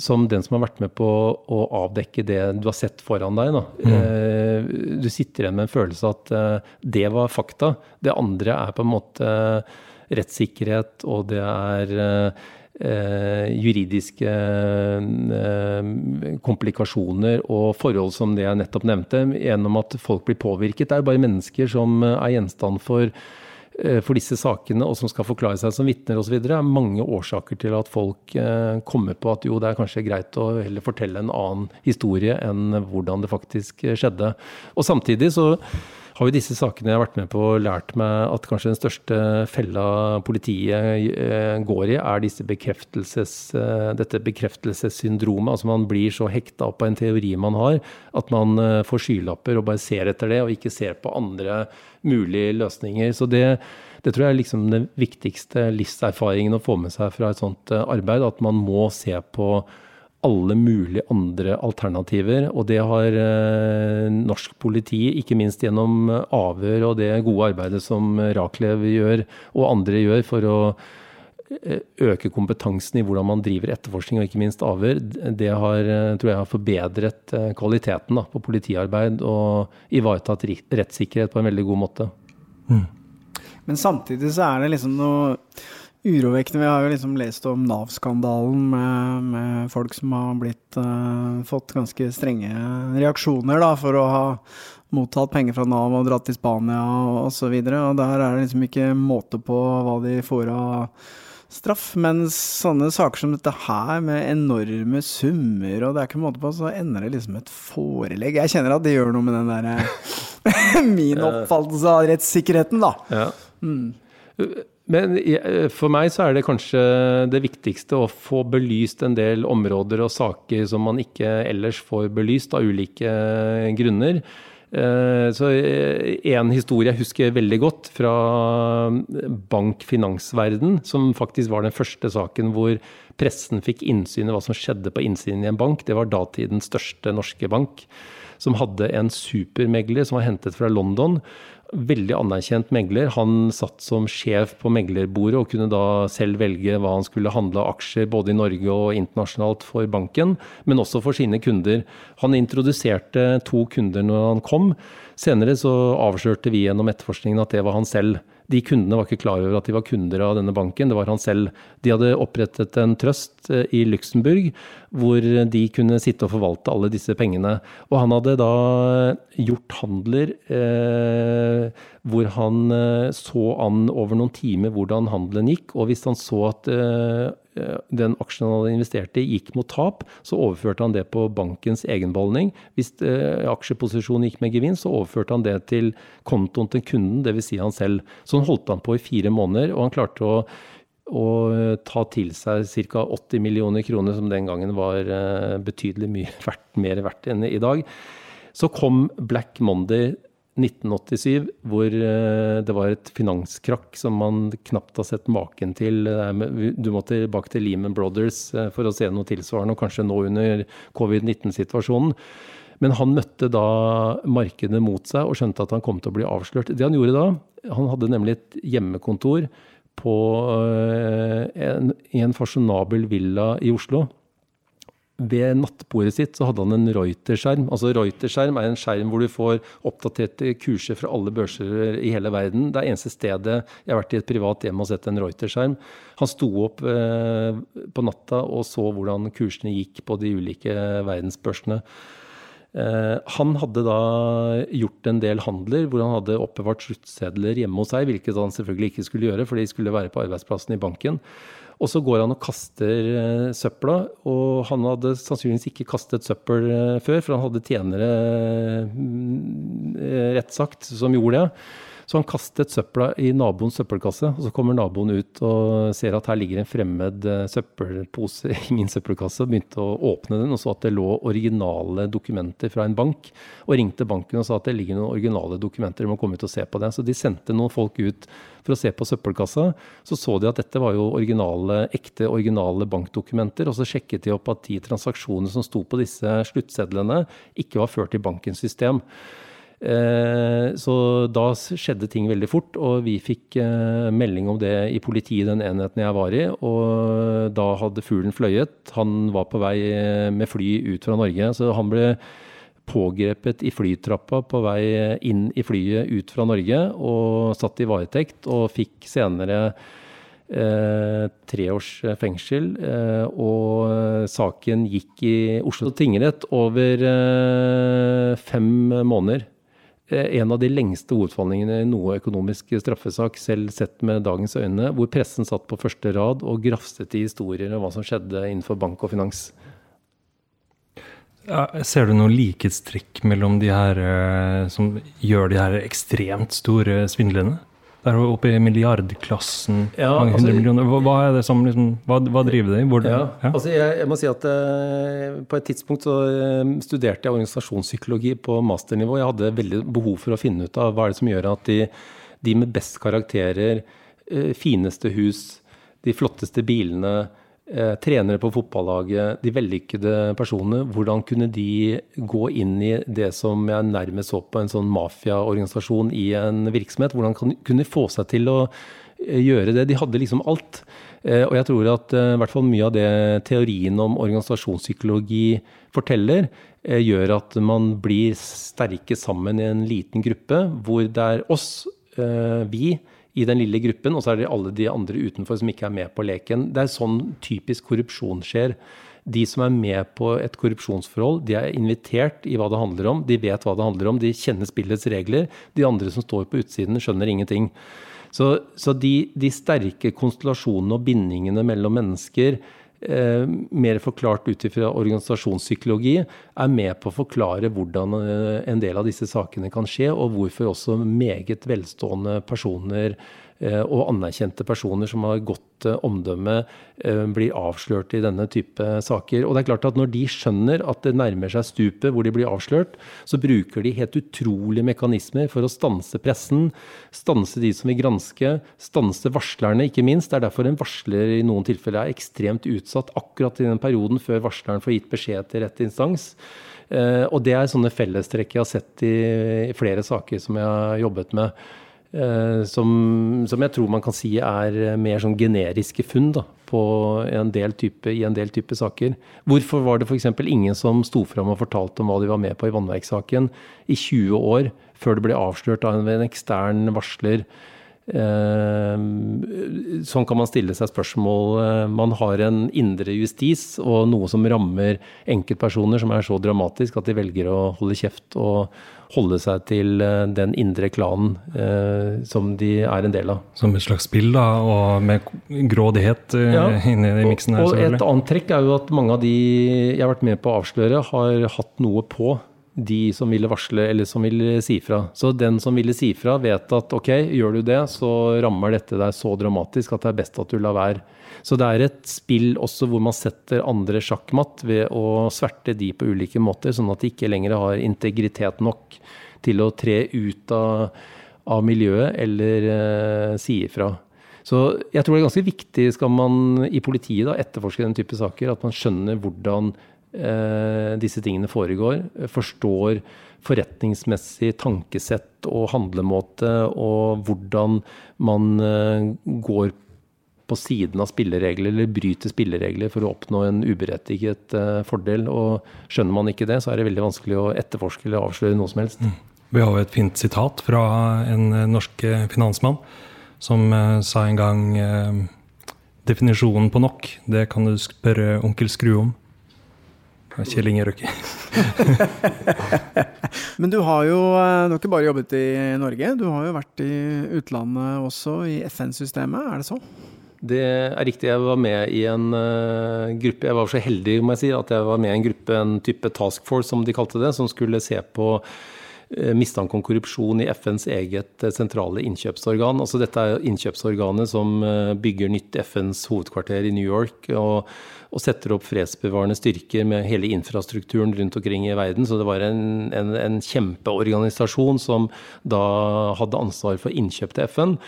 som den som har vært med på å avdekke det du har sett foran deg. Mm. Eh, du sitter igjen med en følelse at eh, det var fakta. Det andre er på en måte rettssikkerhet, og det er eh, juridiske komplikasjoner og forhold som det jeg nettopp nevnte, gjennom at folk blir påvirket. Det er jo bare mennesker som er gjenstand for Eh, for disse sakene, og som skal forklare seg som vitner osv., er mange årsaker til at folk eh, kommer på at jo, det er kanskje greit å heller fortelle en annen historie enn hvordan det faktisk eh, skjedde. Og samtidig så har jo disse sakene jeg har vært med på lært meg at kanskje den største fella politiet går i, er bekreftelses, dette bekreftelsessyndromet. Altså man blir så hekta opp av en teori man har, at man får skylapper og bare ser etter det, og ikke ser på andre mulige løsninger. Så det, det tror jeg er liksom den viktigste livserfaringen å få med seg fra et sånt eh, arbeid. At man må se på alle mulige andre alternativer. Og det har eh, norsk politi, ikke minst gjennom avhør og det gode arbeidet som Rachlev gjør, og andre gjør for å eh, øke kompetansen i hvordan man driver etterforskning og ikke minst avhør, det har, tror jeg har forbedret kvaliteten da, på politiarbeid og ivaretatt rettssikkerhet på en veldig god måte. Mm. Men samtidig så er det liksom noe urovekkende. Vi har jo liksom lest om Nav-skandalen med, med, folk som har blitt, uh, fått ganske strenge reaksjoner da, for å ha mottatt penger fra Nav og dratt til Spania og osv. Og, så og der er det liksom ikke måte på hva de får av straff. Mens sånne saker som dette her, med enorme summer, og det er ikke måte på, så ender det liksom et forelegg. Jeg kjenner at det gjør noe med den derre Min oppfattelse av rettssikkerheten, da. Ja. Mm. Men for meg så er det kanskje det viktigste å få belyst en del områder og saker som man ikke ellers får belyst av ulike grunner. Eh, så eh, En historie jeg husker veldig godt fra bank-finansverden, som faktisk var den første saken hvor pressen fikk innsyn i hva som skjedde på innsiden i en bank. Det var datidens største norske bank, som hadde en supermegler som var hentet fra London. Veldig anerkjent megler. Han satt som sjef på meglerbordet og kunne da selv velge hva han skulle handle av aksjer både i Norge og internasjonalt for banken, men også for sine kunder. Han introduserte to kunder når han kom. Senere så avslørte vi gjennom etterforskningen at det var han selv. De kundene var ikke klar over at de var kunder av denne banken, det var han selv. De hadde opprettet en trøst eh, i Luxembourg hvor de kunne sitte og forvalte alle disse pengene. Og han hadde da gjort handler eh, hvor han eh, så an over noen timer hvordan handelen gikk. Og hvis han så at eh, den aksjen han hadde investert i gikk mot tap, så overførte han det på bankens egenbeholdning. Hvis eh, aksjeposisjonen gikk med gevinst, så overførte han det til kontoen til kunden, dvs. Si han selv. Sånn holdt han på i fire måneder, og han klarte å, å ta til seg ca. 80 millioner kroner, som den gangen var betydelig mye verdt, mer verdt enn i dag. Så kom Black Monday 1987, hvor eh, det var et finanskrakk som man knapt har sett maken til. Du må tilbake til Lehman Brothers eh, for å se noe tilsvarende, og kanskje nå under covid-19-situasjonen. Men han møtte da markedet mot seg og skjønte at han kom til å bli avslørt. Det han gjorde da, han hadde nemlig et hjemmekontor på eh, en, i en fasjonabel villa i Oslo ved nattbordet sitt så hadde han en Reuter-skjerm. Altså Reuter-skjerm er en skjerm hvor du får oppdaterte kurser fra alle børser i hele verden. Det er eneste stedet jeg har vært i et privat hjem og sett en Reuter-skjerm. Han sto opp eh, på natta og så hvordan kursene gikk på de ulike verdensbørsene. Eh, han hadde da gjort en del handler hvor han hadde oppbevart sluttsedler hjemme hos seg, hvilket han selvfølgelig ikke skulle gjøre, for de skulle være på arbeidsplassen i banken. Og så går han og kaster uh, søpla, og han hadde sannsynligvis ikke kastet søppel uh, før, for han hadde tjenere, uh, rett sagt, som gjorde det. Så han kastet søpla i naboens søppelkasse, og så kommer naboen ut og ser at her ligger en fremmed eh, søppelpose i min søppelkasse, og begynte å åpne den og så at det lå originale dokumenter fra en bank. Og ringte banken og sa at det ligger noen originale dokumenter, dere må komme ut og se på det. Så de sendte noen folk ut for å se på søppelkassa. Så så de at dette var jo originale, ekte originale bankdokumenter, og så sjekket de opp at de transaksjonene som sto på disse sluttsedlene, ikke var ført i bankens system. Eh, så da skjedde ting veldig fort, og vi fikk eh, melding om det i politiet, den enheten jeg var i. Og da hadde fuglen fløyet. Han var på vei eh, med fly ut fra Norge. Så han ble pågrepet i flytrappa på vei inn i flyet ut fra Norge og satt i varetekt, og fikk senere eh, tre års fengsel. Eh, og saken gikk i Oslo tingrett over eh, fem måneder. Eh, en av de lengste hovedforhandlingene i noe økonomisk straffesak, selv sett med dagens øyne, hvor pressen satt på første rad og grafset i historier om hva som skjedde innenfor bank og finans. Ser du noe likhetstrekk mellom de her eh, som gjør de her ekstremt store svindlene? Det er oppe i milliardklassen, ja, mange hundre altså, millioner. Hva, hva, er det som liksom, hva, hva driver det i? Ja, ja. Altså jeg, jeg, må si at eh, På et tidspunkt så uh, studerte jeg organisasjonspsykologi på masternivå. Jeg hadde veldig behov for å finne ut av hva er det som gjør at de, de med best karakterer, eh, fineste hus, de flotteste bilene, eh, trenere på fotballaget, de vellykkede personene, hvordan kunne de gå inn i det som jeg nærmest så på en sånn mafiaorganisasjon i en virksomhet? Hvordan kunne de få seg til å eh, gjøre det? De hadde liksom alt. Eh, og jeg tror at i hvert fall mye av det teorien om organisasjonspsykologi forteller, gjør at man blir sterke sammen i en liten gruppe, hvor det er oss, vi, i den lille gruppen, og så er det alle de andre utenfor som ikke er med på leken. Det er sånn typisk korrupsjon skjer. De som er med på et korrupsjonsforhold, de er invitert i hva det handler om. De vet hva det handler om, de kjenner spillets regler. De andre som står på utsiden, skjønner ingenting. Så, så de, de, sterke konstellasjonene og bindingene mellom mennesker, mer forklart ut ifra organisasjonspsykologi, er med på å forklare hvordan eh, en del av disse sakene kan skje, og hvorfor også meget velstående personer eh, og anerkjente personer som har godt eh, omdømme, eh, blir avslørt i denne type saker. Og det er klart at Når de skjønner at det nærmer seg stupet hvor de blir avslørt, så bruker de helt utrolige mekanismer for å stanse pressen, stanse de som vil granske, stanse varslerne, ikke minst. Det er derfor en varsler i noen tilfeller er ekstremt utsatt akkurat i den perioden før varsleren får gitt beskjed til rett instans. Eh, og det er sånne fellestrekk jeg har sett i, flere saker som jeg har jobbet med. Eh, som, som, jeg tror man kan si er mer sånn generiske funn da, en type, i en del type saker. Hvorfor var det f.eks. ingen som sto fram og fortalte om hva de var med på i vannverkssaken i 20 år, før det ble avslørt av en ekstern varsler? Eh, sånn kan man stille seg spørsmål. Eh, man har en indre justis og noe som rammer enkeltpersoner som er så dramatisk at de velger å holde kjeft og holde seg til eh, den indre klanen som de er en del av. Som et slags spill, da, og med grådighet ja. inni i miksen her? Og et annet trekk er jo at mange av de jeg har vært med på å avsløre, har hatt noe på de som ville varsle eller som ville si fra. Så den som ville si fra, vet at ok, gjør du det, så rammer dette deg så dramatisk at det er best at du lar være. Så det er et spill også hvor man setter andre sjakkmatt ved å sverte de på ulike måter, sånn at de ikke lenger har integritet nok til å tre ut av, av miljøet eller eh, si ifra. Så jeg tror det er ganske viktig skal man i politiet da, etterforske den type saker, at man skjønner hvordan disse tingene foregår. Forstår forretningsmessig tankesett og handlemåte, og hvordan man eh, går på siden av spilleregler eller bryter spilleregler for å oppnå en uberettiget eh, fordel. Og skjønner man ikke det, så er det veldig vanskelig å etterforske eller avsløre noe som helst. Mm. Vi har jo et fint sitat fra en norsk finansmann som sa en gang definisjonen på nok, det kan du spørre onkel Skru om. Kjell Inge Røkke. Men du har jo eh, du har ikke bare jobbet i Norge, du har jo vært i utlandet også, i FN-systemet, er det så? Det er riktig. Jeg var med i en uh, gruppe Jeg var så heldig må jeg si, at jeg var med i en gruppe, en type task force som de kalte det, som skulle se på uh, mistanke om korrupsjon i FNs eget uh, sentrale innkjøpsorgan. Altså dette er innkjøpsorganet som bygger nytt FNs hovedkvarter i New York. og og setter opp fredsbevarende styrker med hele infrastrukturen rundt omkring i verden. Så det var en, en, en kjempeorganisasjon som da hadde ansvar for innkjøp til FN.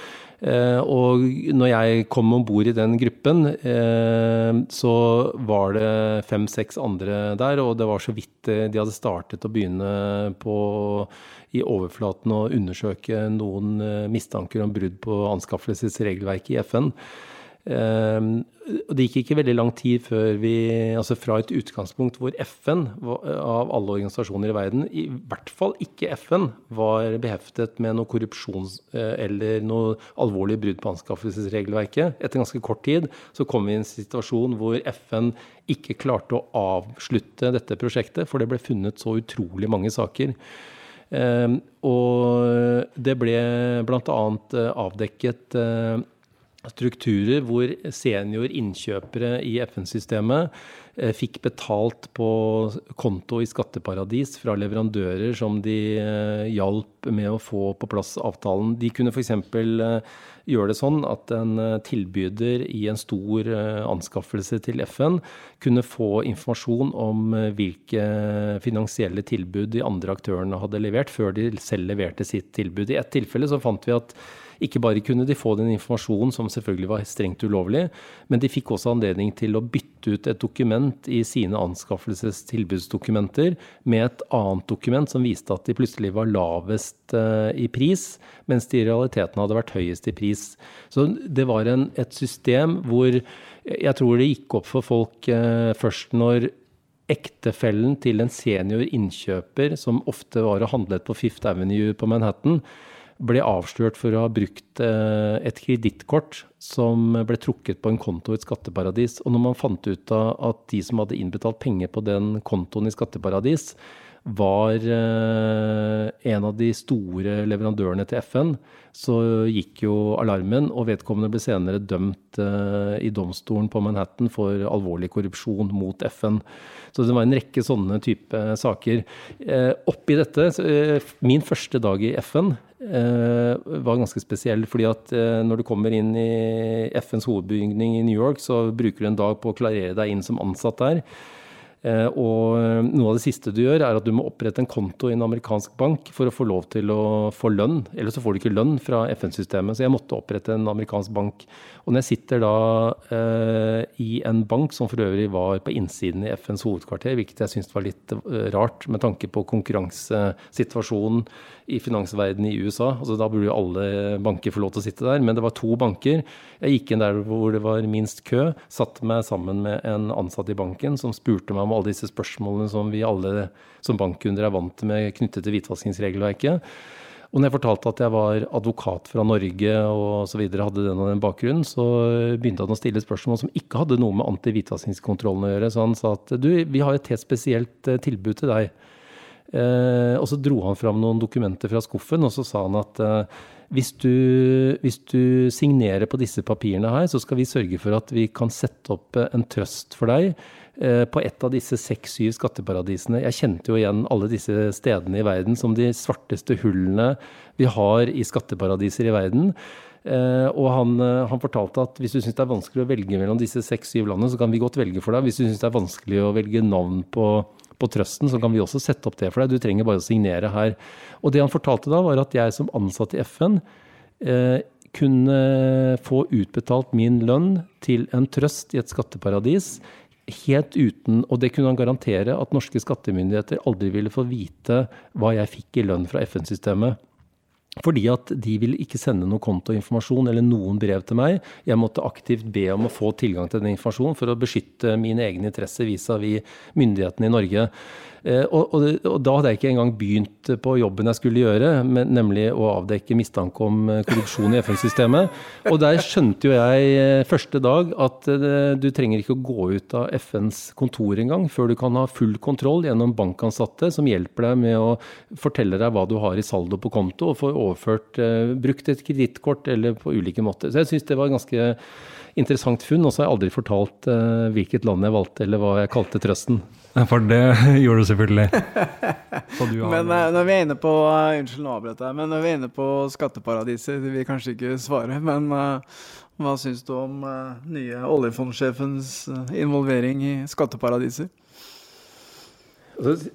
Eh, og når jeg kom om bord i den gruppen, eh, så var det fem-seks andre der, og det var så vidt eh, de hadde startet å begynne på i overflaten å undersøke noen eh, mistanker om brudd på anskaffelsesregelverket i FN. Ehm, det gikk ikke veldig lang tid før vi, altså fra et utgangspunkt hvor FN, av alle organisasjoner i verden, i hvert fall ikke FN, var beheftet med noe korrupsjon eh, eller noe alvorlig brudd på anskaffelsesregelverket. Etter ganske kort tid så kom vi i en situasjon hvor FN ikke klarte å avslutte dette prosjektet, for det ble funnet så utrolig mange saker. Ehm, og det ble bl.a. Eh, avdekket eh, strukturer hvor senior innkjøpere i FN-systemet eh, fikk betalt på konto i skatteparadis fra leverandører som de eh, hjalp med å få på plass avtalen. De kunne f.eks. Eh, gjøre det sånn at en tilbyder i en stor anskaffelse til FN kunne få informasjon om hvilke finansielle tilbud de andre aktørene hadde levert, før de selv leverte sitt tilbud. I ett tilfelle så fant vi at ikke bare kunne de få den informasjonen som selvfølgelig var strengt ulovlig, men de fikk også anledning til å bytte ut et dokument i sine anskaffelsestilbudsdokumenter med et annet dokument som viste at de plutselig var lavest uh, i pris, mens de i realiteten hadde vært høyest i pris. Så det var en, et system hvor jeg tror det gikk opp for folk uh, først når ektefellen til en senior innkjøper, som ofte var og handlet på Fifth Avenue på Manhattan, ble avslørt for å ha brukt eh, et kredittkort som ble trukket på en konto i et skatteparadis. Og når man fant ut av at de som hadde innbetalt penger på den kontoen i skatteparadis, var eh, en av de store leverandørene til FN, så gikk jo alarmen, og vedkommende ble senere dømt eh, i domstolen på Manhattan for alvorlig korrupsjon mot FN. Så det var en rekke sånne type saker. Oppi dette, min første dag i FN var ganske spesiell. fordi at eh, når du kommer inn i FNs hovedbygning i New York, så bruker du en dag på å klarere deg inn som ansatt der. Eh, og noe av det siste du gjør, er at du må opprette en konto i en amerikansk bank for å få lov til å få lønn. Ellers så får du ikke lønn fra FN-systemet. Så jeg måtte opprette en amerikansk bank. Og når jeg sitter da eh, i en bank som for øvrig var på innsiden i FNs hovedkvarter, hvilket jeg syntes var litt eh, rart med tanke på konkurransesituasjonen i finansverdenen i USA. Altså, da burde jo alle banker få lov til å sitte der. Men det var to banker. Jeg gikk inn der hvor det var minst kø, satte meg sammen med en ansatt i banken som spurte meg om alle disse spørsmålene som vi alle som bankkunder er vant med knyttet til hvitvaskingsregelverket. Og når jeg fortalte at jeg var advokat fra Norge og så videre, hadde den og den bakgrunnen, så begynte han å stille spørsmål som ikke hadde noe med antihvitvaskingskontrollen å gjøre. Så han sa at du, vi har et helt spesielt eh, tilbud til deg. Eh, og så dro han fram noen dokumenter fra skuffen, og så sa han at eh, hvis, du, hvis, du, signerer på disse papirene her, så skal vi sørge for at vi kan sette opp eh, en trøst for deg på et av disse seks-syv skatteparadisene. Jeg kjente jo igjen alle disse stedene i verden som de svarteste hullene vi har i skatteparadiser i verden. Og han, han, fortalte at hvis du syns det er vanskelig å velge mellom disse seks-syv landene, så kan vi godt velge for deg. Hvis du syns det er vanskelig å velge navn på på Trøsten, så kan vi også sette opp det for deg. Du trenger bare å signere her. Og det han fortalte da, var at jeg som ansatt i FN eh, kunne få utbetalt min lønn til en trøst i et skatteparadis. Helt uten, og det kunne han garantere, at norske skattemyndigheter aldri ville få vite hva jeg fikk i lønn fra FN-systemet. Fordi at de ville ikke sende noe kontoinformasjon eller noen brev til meg. Jeg måtte aktivt be om å få tilgang til den informasjonen for å beskytte mine egne interesser vis-à-vis -vis myndighetene i Norge. Eh, og, og, og, da hadde jeg ikke engang begynt på jobben jeg skulle gjøre, men, nemlig å avdekke mistanke om eh, korrupsjon i FN-systemet. Og der skjønte jo jeg eh, første dag at du trenger ikke å gå ut av FNs kontor engang før du kan ha full kontroll gjennom bankansatte som hjelper deg med å fortelle deg hva du har i saldo på konto, og få overført, brukt et kredittkort eller på ulike måter. Så jeg syns det var ganske interessant funn. Og så har jeg aldri fortalt uh, hvilket land jeg valgte, eller hva jeg kalte trøsten. For det gjorde du selvfølgelig. men uh, når vi er inne på uh, Unnskyld, nå avbrøt jeg. Men når vi er inne på skatteparadiser, det vil kanskje ikke svare. Men hva syns du om nye oljefondsjefens involvering i skatteparadiser? Altså,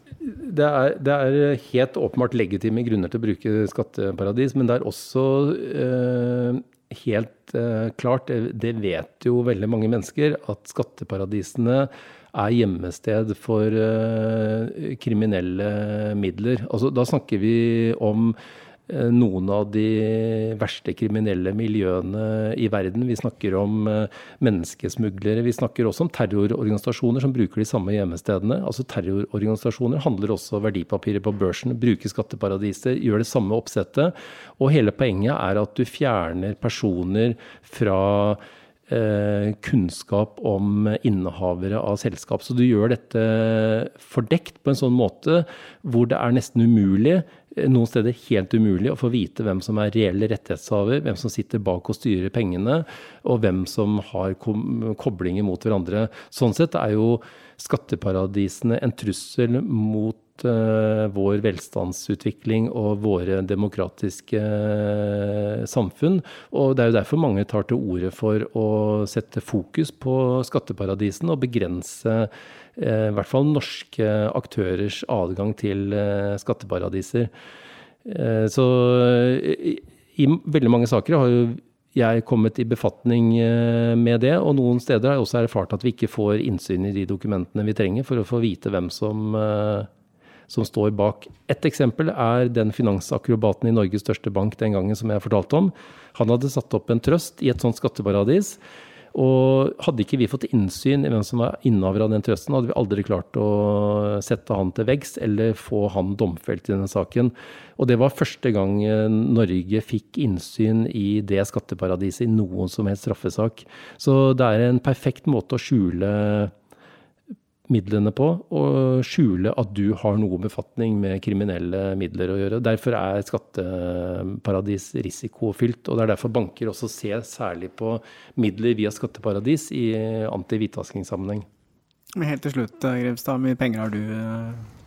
det er, det er, helt åpenbart legitime grunner til å bruke skatteparadis, men det er også eh, helt uh, klart, det, det, vet jo veldig mange mennesker, at skatteparadisene er gjemmested for uh, kriminelle midler. Altså, da snakker vi om Eh, noen av de verste kriminelle miljøene i verden. Vi snakker om eh, menneskesmuglere. Vi snakker også om terrororganisasjoner som bruker de samme hjemmestedene. Altså Terrororganisasjoner handler også verdipapirer på børsen, bruker skatteparadiser, gjør det samme oppsettet. Og hele poenget er at du fjerner personer fra eh, kunnskap om innehavere av selskap. Så du gjør dette fordekt på en sånn måte hvor det er nesten umulig noen steder helt umulig å få vite hvem som er reelle rettighetshaver, hvem som sitter bak og styrer pengene, og hvem som har koblinger mot hverandre. Sånn sett er jo skatteparadisene en trussel mot uh, vår velstandsutvikling og våre demokratiske uh, samfunn. Og det er jo derfor mange tar til orde for å sette fokus på skatteparadisene og begrense Eh, i hvert fall norske aktørers adgang til eh, skatteparadiser. Eh, så i veldig mange saker har jo jeg kommet i befatning med det, og noen steder har jeg også erfart at vi ikke får innsyn i de dokumentene vi trenger for å få vite hvem som, som står bak. Et eksempel er den finansakrobaten i Norges største bank den gangen som jeg fortalte om. Han hadde satt opp en trøst i et sånt skatteparadis. Og hadde ikke vi fått innsyn i hvem som var innehaver av den trøsten, hadde vi aldri klart å sette han til veggs eller få han domfelt i denne saken. Og det var første gang eh, Norge fikk innsyn i det skatteparadiset i noen som helst straffesak. Så det er en perfekt måte å skjule midlene på, og skjule at du har noe befatning med kriminelle midler å gjøre. Derfor er skatteparadis risikofylt, og det er derfor banker også ser særlig på midler via skatteparadis i anti-hvitvaskingssammenheng. Helt til slutt, Grevstad, hvor mye penger har du eh,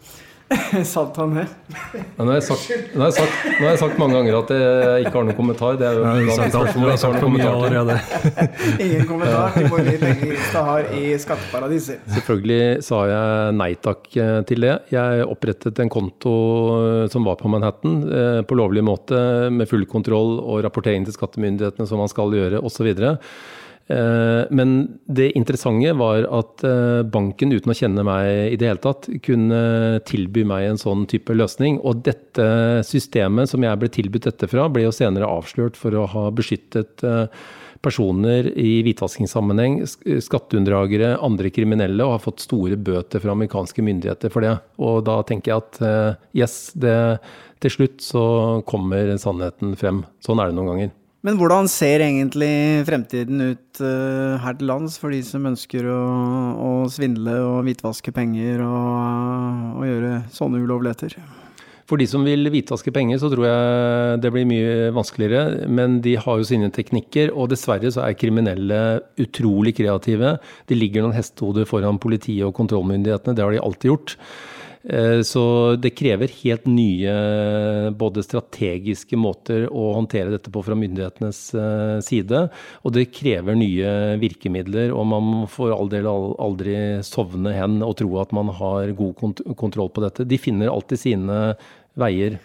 Santander. her. nå har jeg sagt, nå har jeg sagt, nå har jeg sagt mange ganger at jeg ikke har noen kommentar. Det er jo Jeg har da sagt jeg har har sagt kommentar til. allerede. Ingen kommentar til hvor mye penger Grimstad har i skatteparadiser. Selvfølgelig sa jeg nei takk eh, til det. Jeg opprettet en konto eh, som var på Manhattan eh, på lovlig måte, med full kontroll og rapportering til skattemyndighetene som man skal gjøre, osv. Eh, Men det interessante var at eh, banken, uten å kjenne meg i det hele tatt, kunne tilby meg en sånn type løsning. Og dette systemet som jeg ble tilbudt dette fra, ble jo senere avslørt for å ha beskyttet eh, personer i hvitvaskingssammenheng, sk- skatteunndragere, andre kriminelle, og har fått store bøter fra amerikanske myndigheter for det. Og da tenker jeg at yes, det, til slutt så kommer sannheten frem. Sånn er det noen ganger. Men hvordan ser egentlig fremtiden ut uh, her til lands for de som ønsker å, å svindle og hvitvaske penger og, og gjøre sånne ulovligheter? For de som vil hvitvaske penger, så tror jeg det blir mye vanskeligere. Men de har jo sine teknikker, og dessverre så er kriminelle utrolig kreative. De ligger noen hestehoder foran politiet og kontrollmyndighetene, det har de alltid gjort. Eh, Så det krever helt nye både strategiske måter å håndtere dette på fra myndighetenes eh, side. Og det krever nye virkemidler, og man får all aldri sovne hen og tro at man har god kont kontroll på dette. De finner alltid sine veier.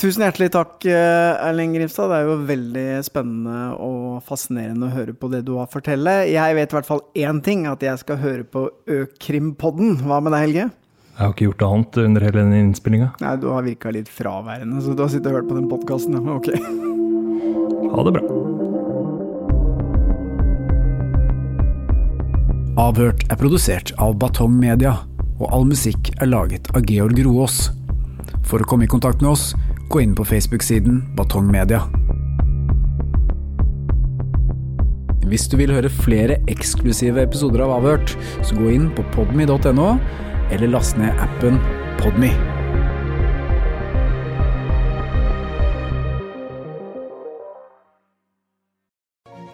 Tusen hjertelig takk, eh, Erling Grimstad. Det er jo veldig spennende og fascinerende å høre på det du har å fortelle. Jeg vet i hvert fall én ting, at jeg skal høre på Økrimpodden. Hva med deg, Helge? Jeg har ikke gjort annet under hele den innspillinga. Nei, du har virka litt fraværende, så du har sittet og hørt på den podkasten. Ok. Ha det bra. Avhørt er produsert av Batong Media, og all musikk er laget av Georg Roås. For å komme i kontakt med oss, gå inn på Facebook-siden Batong Media. Hvis du vil høre flere eksklusive episoder av Avhørt, så gå inn på podme.no, eller last ned appen Podme.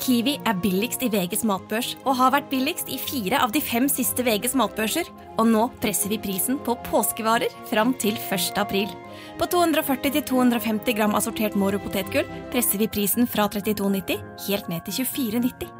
Kiwi er billigst i VGs matbørs og har vært billigst i fire av de fem siste VGs matbørser. Og nå presser vi prisen på påskevarer fram til 1. april. På 240-250 gram assortert Moro potetgull presser vi prisen fra 32,90 helt ned til 24,90.